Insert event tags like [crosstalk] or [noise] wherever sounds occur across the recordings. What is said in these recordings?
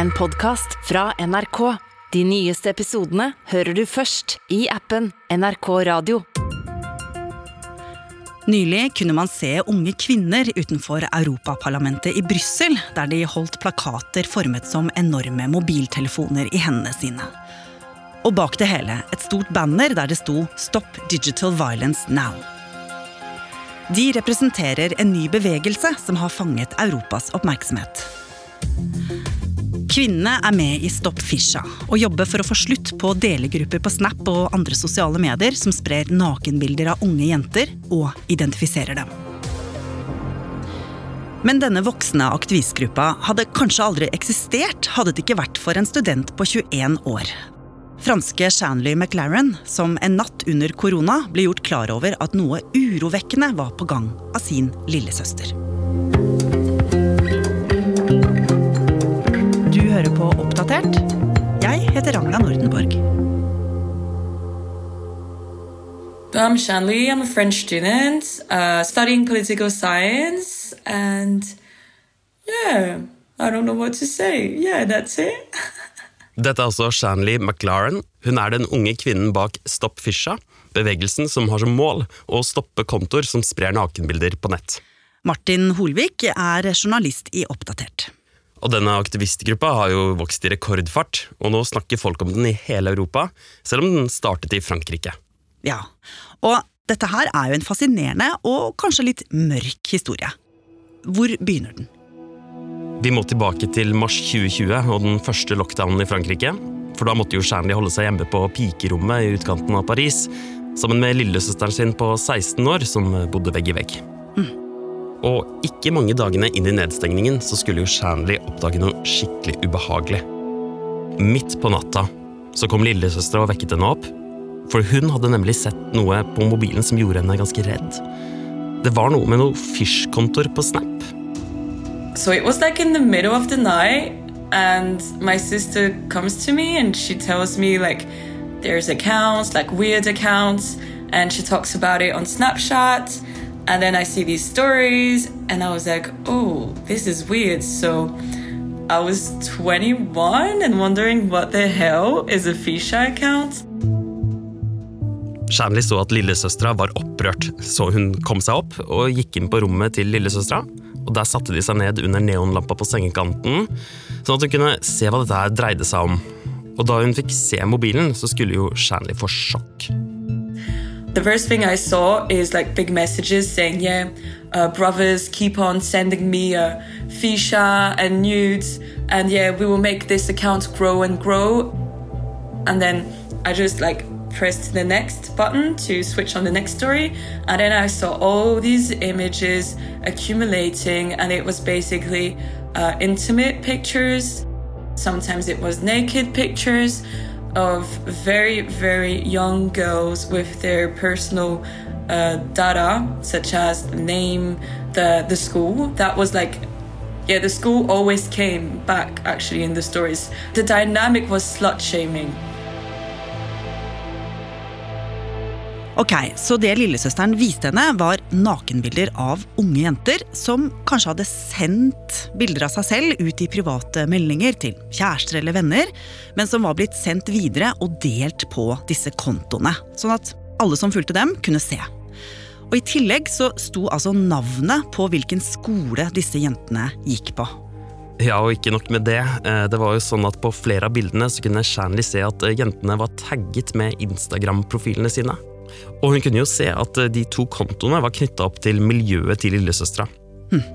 en podkast fra NRK. De nyeste episodene hører du først i appen NRK Radio. Nylig kunne man se unge kvinner utenfor Europaparlamentet i Brussel, der de holdt plakater formet som enorme mobiltelefoner i hendene sine. Og bak det hele et stort banner der det sto 'Stop Digital Violence Now'. De representerer en ny bevegelse som har fanget Europas oppmerksomhet. Kvinnene er med i Stopp Fisha og jobber for å få slutt på delegrupper på Snap og andre sosiale medier som sprer nakenbilder av unge jenter og identifiserer dem. Men denne voksne aktivistgruppa hadde kanskje aldri eksistert hadde det ikke vært for en student på 21 år. Franske Shanley McLaren, som en natt under korona ble gjort klar over at noe urovekkende var på gang av sin lillesøster. Hører på Oppdatert. Jeg heter Ragna Nordenborg. I'm Shanley. I'm a French student uh, studying political science, and yeah, I don't know what to say. Yeah, that's it. [laughs] Dette er altså Shanley McLaren. Hun er den unge kvinnen bak Stopp Fisha, bevegelsen som har som mål å stoppe kontoer som sprer nakenbilder på nett. Martin Holvik er journalist i Oppdatert. Og denne aktivistgruppa har jo vokst i rekordfart, og nå snakker folk om den i hele Europa, selv om den startet i Frankrike. Ja, og dette her er jo en fascinerende og kanskje litt mørk historie. Hvor begynner den? Vi må tilbake til mars 2020 og den første lockdownen i Frankrike. For da måtte jo Shanley holde seg hjemme på pikerommet i utkanten av Paris. Sammen med lillesøsteren sin på 16 år, som bodde vegg i vegg. Mm. Og ikke mange dagene inn i nedstengningen så skulle jo Shanley oppdage noe skikkelig ubehagelig. Midt på natta så kom lillesøstera og vekket henne opp. For hun hadde nemlig sett noe på mobilen som gjorde henne ganske redd. Det var noe med noe Fish-kontoer på Snap. So it was like in the middle of the night, and my sister comes to me and she tells me, like, there's accounts, like weird accounts, and she talks about it on Snapchat. And then I see these stories, and I was like, oh, this is weird. So I was 21 and wondering what the hell is a Fisha account. Shanley så at lillesøstera var opprørt, så hun kom seg opp og gikk inn på rommet til lillesøstera og Der satte de seg ned under neonlampa på sengekanten, sånn at hun kunne se hva dette dreide seg om. Og da hun fikk se mobilen, så skulle jo Shanley få sjokk. The first thing I saw is like big messages saying, yeah, uh, brothers, keep on sending me uh, fisha and nudes, and yeah, we will make this account grow and grow. And then I just like pressed the next button to switch on the next story, and then I saw all these images accumulating, and it was basically uh, intimate pictures. Sometimes it was naked pictures of very, very young girls with their personal uh, data, such as the name, the the school. That was like yeah, the school always came back actually in the stories. The dynamic was slut shaming. Ok, Så det lillesøsteren viste henne, var nakenbilder av unge jenter som kanskje hadde sendt bilder av seg selv ut i private meldinger til kjærester eller venner, men som var blitt sendt videre og delt på disse kontoene. Sånn at alle som fulgte dem, kunne se. Og I tillegg så sto altså navnet på hvilken skole disse jentene gikk på. Ja, og ikke nok med det. Eh, det var jo sånn at På flere av bildene så kunne Shanley se at eh, jentene var tagget med Instagram-profilene sine. Og hun kunne jo se at eh, de to kontoene var knytta opp til miljøet til lillesøstera. Hm.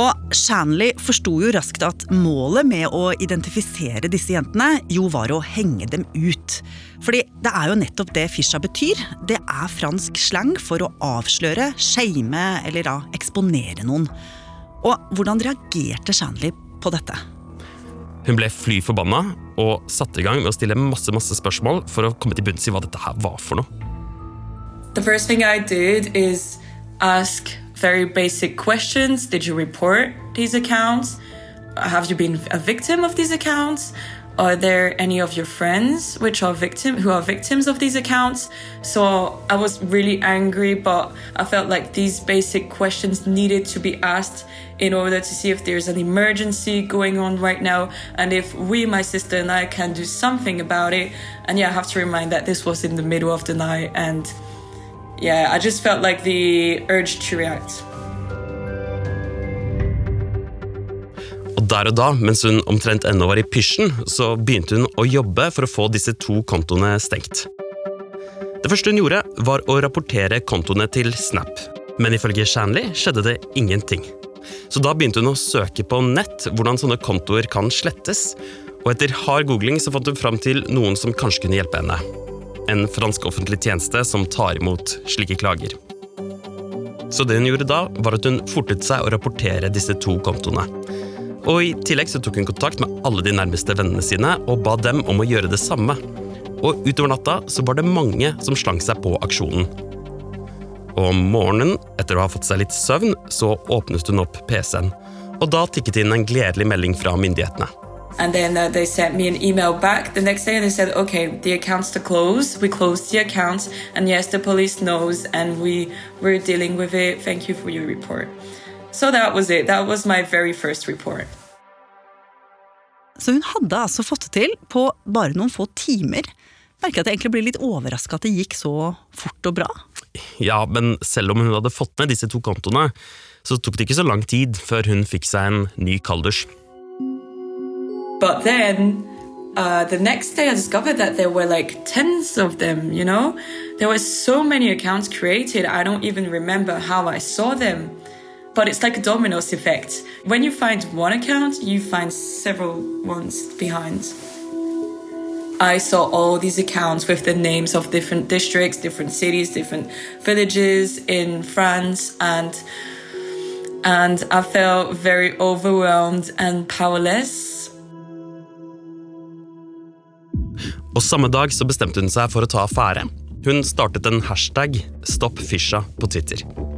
Og Shanley forsto jo raskt at målet med å identifisere disse jentene jo var å henge dem ut. Fordi det er jo nettopp det Fisha betyr. Det er fransk slang for å avsløre, shame eller da eksponere noen. Og hvordan reagerte Shanley på dette? Hun ble fly forbanna og satte i gang med å stille masse masse spørsmål for å komme til bunns i hva dette her var for noe. The first thing I did is ask very basic questions. Did you report these accounts? Have you been a victim of these accounts? Are there any of your friends which are victim who are victims of these accounts? So i was really angry but i felt like these basic questions needed to be asked in order to see if there's an emergency going on right now and if we my sister and i can do something about it. And yeah i have to remind that this was in the middle of the night and yeah i just felt like the urge to react Og der og da, mens hun omtrent ennå var i pysjen, så begynte hun å jobbe for å få disse to kontoene stengt. Det første hun gjorde, var å rapportere kontoene til Snap. Men ifølge Shanley skjedde det ingenting. Så da begynte hun å søke på nett hvordan sånne kontoer kan slettes, og etter hard googling så fant hun fram til noen som kanskje kunne hjelpe henne. En fransk offentlig tjeneste som tar imot slike klager. Så det hun gjorde da, var at hun fortet seg å rapportere disse to kontoene. Og I tillegg så tok hun kontakt med alle de nærmeste vennene sine og ba dem om å gjøre det samme. Og utover natta så var det mange som slang seg på aksjonen. Og om morgenen, etter å ha fått seg litt søvn, så åpnet hun opp PC-en. Og da tikket inn en gledelig melding fra myndighetene. And then uh, they sent me an email back the next day they said, okay, the accounts are closed. We closed the accounts. And yes, the police knows and we, we're dealing with it. Thank you for your report. So that was it. That was my very first report. Så hun hadde altså fått det til på bare noen få timer. Merker at jeg egentlig blir litt overraska at det gikk så fort og bra. Ja, men selv om hun hadde fått ned disse to kontoene, så tok det ikke så lang tid før hun fikk seg en ny kalders. But then uh, the next day I discovered that there were like tens of them, you know? There were so many accounts created, I don't even remember how I saw them. But it's like a dominoes effect. When you find one account, you find several ones behind. I saw all these accounts with the names of different districts, different cities, different villages in France, and and I felt very overwhelmed and powerless. Og samme dag så bestemte hun seg for å ta affære. Hun startet en hashtag Stopp Fisha på Twitter.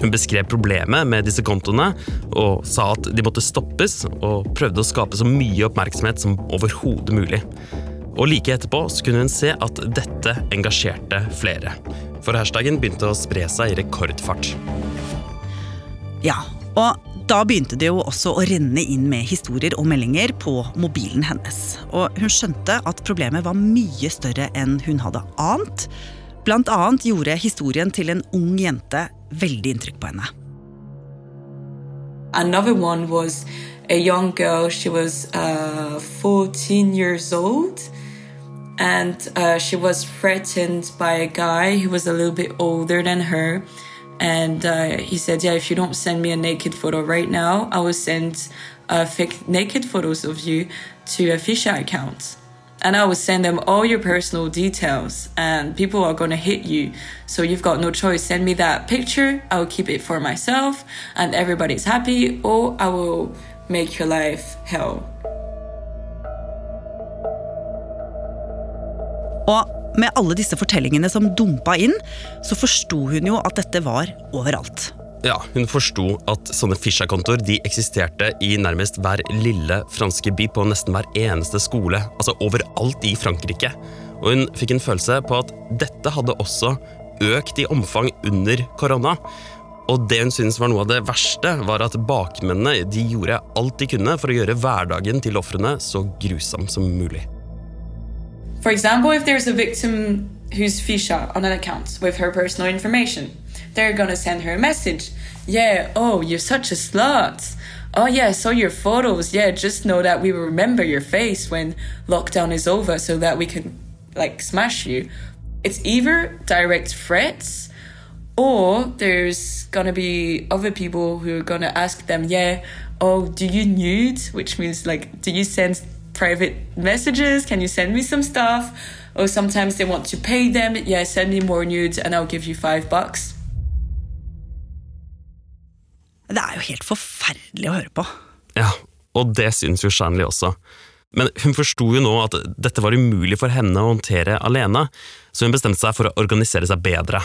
Hun beskrev problemet med disse kontoene og sa at de måtte stoppes, og prøvde å skape så mye oppmerksomhet som overhodet mulig. Og like etterpå så kunne hun se at dette engasjerte flere. For hashtagen begynte å spre seg i rekordfart. Ja, og da begynte det jo også å renne inn med historier og meldinger på mobilen hennes. Og hun skjønte at problemet var mye større enn hun hadde ant. Blant annet gjorde historien til en ung jente veldig inntrykk på henne. Another one was a young girl. She was uh, 14 years old. And uh, she was threatened by a guy who was a little bit older than her. And uh, he said, Yeah, if you don't send me a naked photo right now, I will send uh, fake naked photos of you to a Fisher account. And I will send them all your personal details, and people are gonna hit you. So you've got no choice. Send me that picture, I will keep it for myself, and everybody's happy, or I will make your life hell. Og med alle disse fortellingene som dumpa inn, så forsto hun jo at dette var overalt. Ja, Hun forsto at sånne Fischer-kontoer de eksisterte i nærmest hver lille franske by på nesten hver eneste skole, altså overalt i Frankrike. Og hun fikk en følelse på at dette hadde også økt i omfang under korona. Og det hun syntes var noe av det verste, var at bakmennene de gjorde alt de kunne for å gjøre hverdagen til ofrene så grusom som mulig. For example, if there's a victim who's Fisha on an account with her personal information, they're gonna send her a message. Yeah, oh, you're such a slut. Oh, yeah, I saw your photos. Yeah, just know that we will remember your face when lockdown is over so that we can, like, smash you. It's either direct threats or there's gonna be other people who are gonna ask them, yeah, oh, do you nude? Which means, like, do you send private messages? Can you send me some stuff? Or sometimes they want to pay them. Yeah, send me more nudes and I'll give you five bucks. Det er jo helt forferdelig å høre på. Ja, og det syns jo Shanley også. Men hun forsto jo nå at dette var umulig for henne å håndtere alene, så hun bestemte seg for å organisere seg bedre.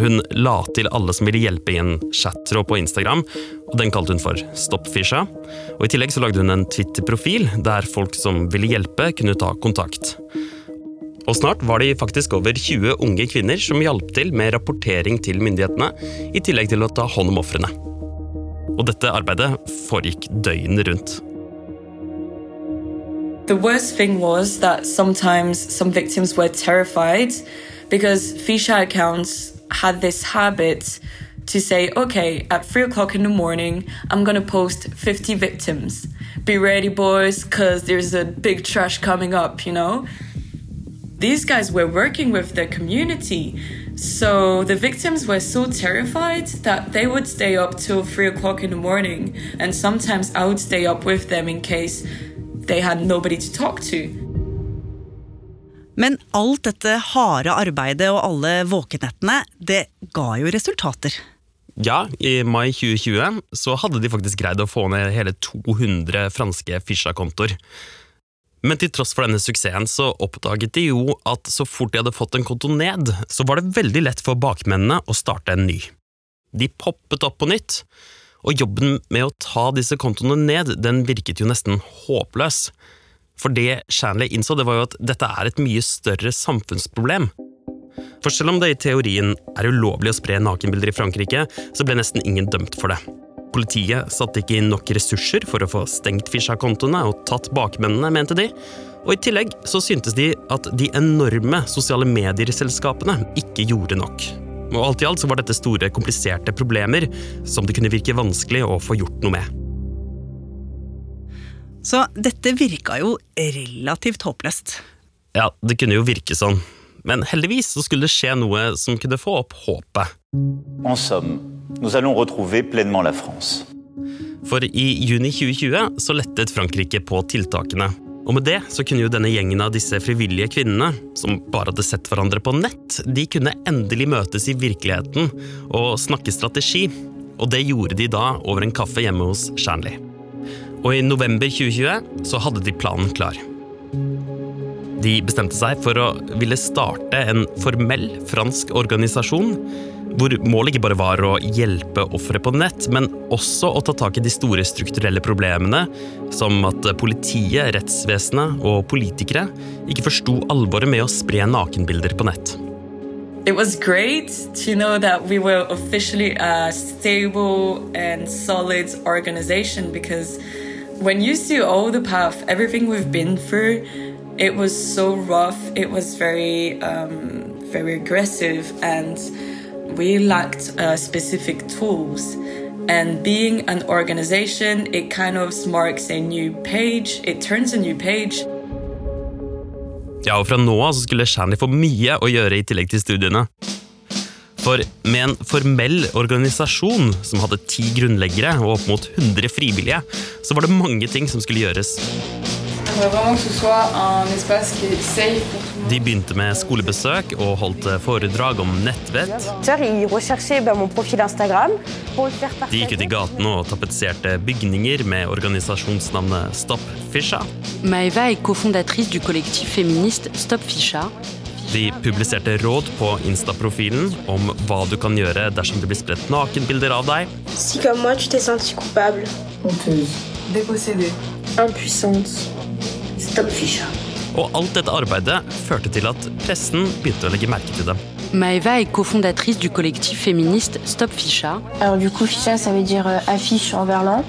Hun la til alle som ville hjelpe i en chattråd på Instagram, og den kalte hun for Stoppfisha. Og I tillegg så lagde hun en Twitter-profil der folk som ville hjelpe, kunne ta kontakt. Og snart var de faktisk over 20 unge kvinner som hjalp til med rapportering til myndighetene, i tillegg til å ta hånd om ofrene. Og dette arbeidet foregikk døgnet rundt. The worst thing was that sometimes some victims were terrified because Fisha accounts had this habit to say, okay, at three o'clock in the morning, I'm gonna post 50 victims. Be ready, boys, because there's a big trash coming up, you know? These guys were working with the community. So the victims were so terrified that they would stay up till three o'clock in the morning. And sometimes I would stay up with them in case they had nobody to talk to. Men alt dette harde arbeidet og alle våkenettene, det ga jo resultater. Ja, i mai 2020 så hadde de faktisk greid å få ned hele 200 franske Fisha-kontoer. Men til tross for denne suksessen så oppdaget de jo at så fort de hadde fått en konto ned, så var det veldig lett for bakmennene å starte en ny. De poppet opp på nytt, og jobben med å ta disse kontoene ned, den virket jo nesten håpløs. For det Shanley innså, det var jo at dette er et mye større samfunnsproblem. For selv om det i teorien er ulovlig å spre nakenbilder i Frankrike, så ble nesten ingen dømt for det. Politiet satte ikke inn nok ressurser for å få stengt Fisha-kontoene og tatt bakmennene, mente de. Og i tillegg så syntes de at de enorme sosiale medieselskapene ikke gjorde nok. Og alt i alt så var dette store, kompliserte problemer som det kunne virke vanskelig å få gjort noe med. Så dette virka jo relativt håpløst. Ja, det kunne jo virke sånn. Men heldigvis så skulle det skje noe som kunne få opp håpet. En somme, nous allons retrouver pleinement la France. For i juni 2020 så lettet Frankrike på tiltakene. Og med det så kunne jo denne gjengen av disse frivillige kvinnene, som bare hadde sett hverandre på nett, de kunne endelig møtes i virkeligheten og snakke strategi. Og det gjorde de da over en kaffe hjemme hos Shanley. Og i november 2020 så hadde de planen klar. De bestemte seg for å ville starte en formell fransk organisasjon, hvor målet ikke bare var å hjelpe ofre på nett, men også å ta tak i de store strukturelle problemene, som at politiet, rettsvesenet og politikere ikke forsto alvoret med å spre nakenbilder på nett. It was great to know that we were officially a stable and solid organization because when you see all the path, everything we've been through, it was so rough. It was very, um, very aggressive, and we lacked uh, specific tools. And being an organization, it kind of marks a new page. It turns a new page. Ja, og fra nå av skulle Shanley få mye å gjøre i tillegg til studiene. For med en formell organisasjon som hadde ti grunnleggere og opp mot 100 frivillige, så var det mange ting som skulle gjøres. De begynte med skolebesøk og holdt foredrag om nettvett. De gikk ut i gatene og tapetserte bygninger med organisasjonsnavnet Stopp Fisha. Maeva er cofondatrice du kollektiv feminist Stop Fisha. De publiserte råd på Insta-profilen om hva du kan gjøre dersom det blir spredt nakenbilder av deg. Si comme moi tu t'es senti coupable, Honteuse. Dépossédée. impuissante, stop Fisha. Og alt dette arbeidet førte til at pressen begynte å legge merke til dem. Maeva est cofondatrice du collectif féministe Stop Fisha. Alors du coup Fisha ça veut dire euh, affiche en verlan.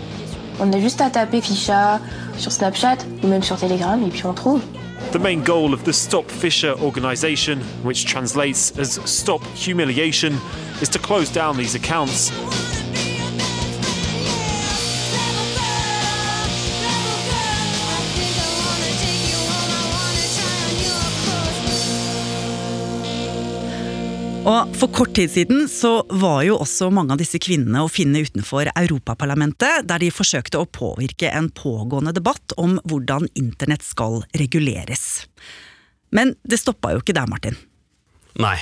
On a juste à taper Fisha sur Snapchat ou même sur Telegram et puis on trouve. The main goal of the Stop Fisher organisation, which translates as Stop Humiliation, is to close down these accounts. Og For kort tid siden så var jo også mange av disse kvinnene å finne utenfor Europaparlamentet, der de forsøkte å påvirke en pågående debatt om hvordan internett skal reguleres. Men det stoppa jo ikke der, Martin. Nei.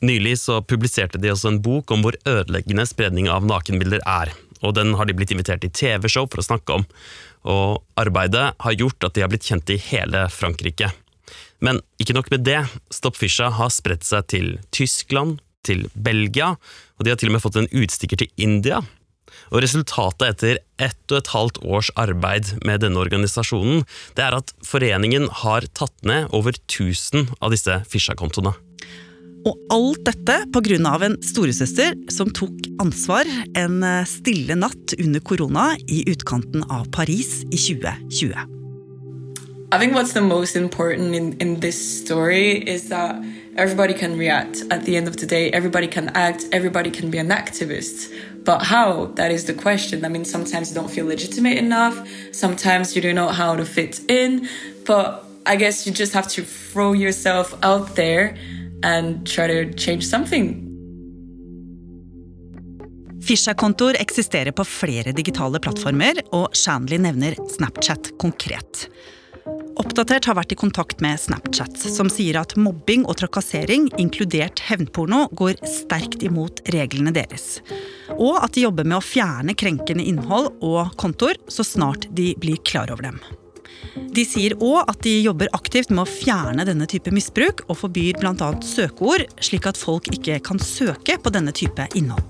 Nylig så publiserte de også en bok om hvor ødeleggende spredning av nakenbilder er. Og den har de blitt invitert i TV-show for å snakke om. Og arbeidet har gjort at de har blitt kjent i hele Frankrike. Men ikke nok med det. Stopp Fisha har spredt seg til Tyskland, til Belgia, og de har til og med fått en utstikker til India. Og Resultatet etter ett og et halvt års arbeid med denne organisasjonen, det er at foreningen har tatt ned over 1000 av disse Fisha-kontoene. Og alt dette pga. en storesøster som tok ansvar en stille natt under korona i utkanten av Paris i 2020. I think what's the most important in, in this story is that everybody can react at the end of the day, everybody can act, everybody can be an activist. But how? That is the question. I mean, sometimes you don't feel legitimate enough, sometimes you don't know how to fit in, but I guess you just have to throw yourself out there and try to change something. Fisha-kontoer eksisterer på flere digitale plattformer, og Shanley nevner Snapchat konkret. Oppdatert har vært i kontakt med Snapchat, som sier at mobbing og trakassering, inkludert hevnporno, går sterkt imot reglene deres. Og at de jobber med å fjerne krenkende innhold og kontoer så snart de blir klar over dem. De sier òg at de jobber aktivt med å fjerne denne type misbruk, og forbyr bl.a. søkeord, slik at folk ikke kan søke på denne type innhold.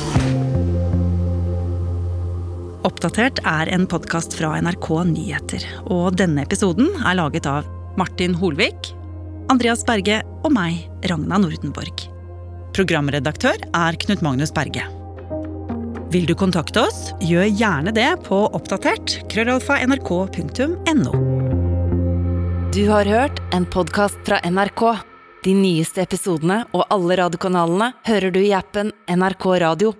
Oppdatert er en podkast fra NRK Nyheter. Og denne episoden er laget av Martin Holvik, Andreas Berge og meg, Ragna Nordenborg. Programredaktør er Knut Magnus Berge. Vil du kontakte oss, gjør gjerne det på oppdatert krøllalfa nrk.no. Du har hørt en podkast fra NRK. De nyeste episodene og alle radiokanalene hører du i appen NRK Radio.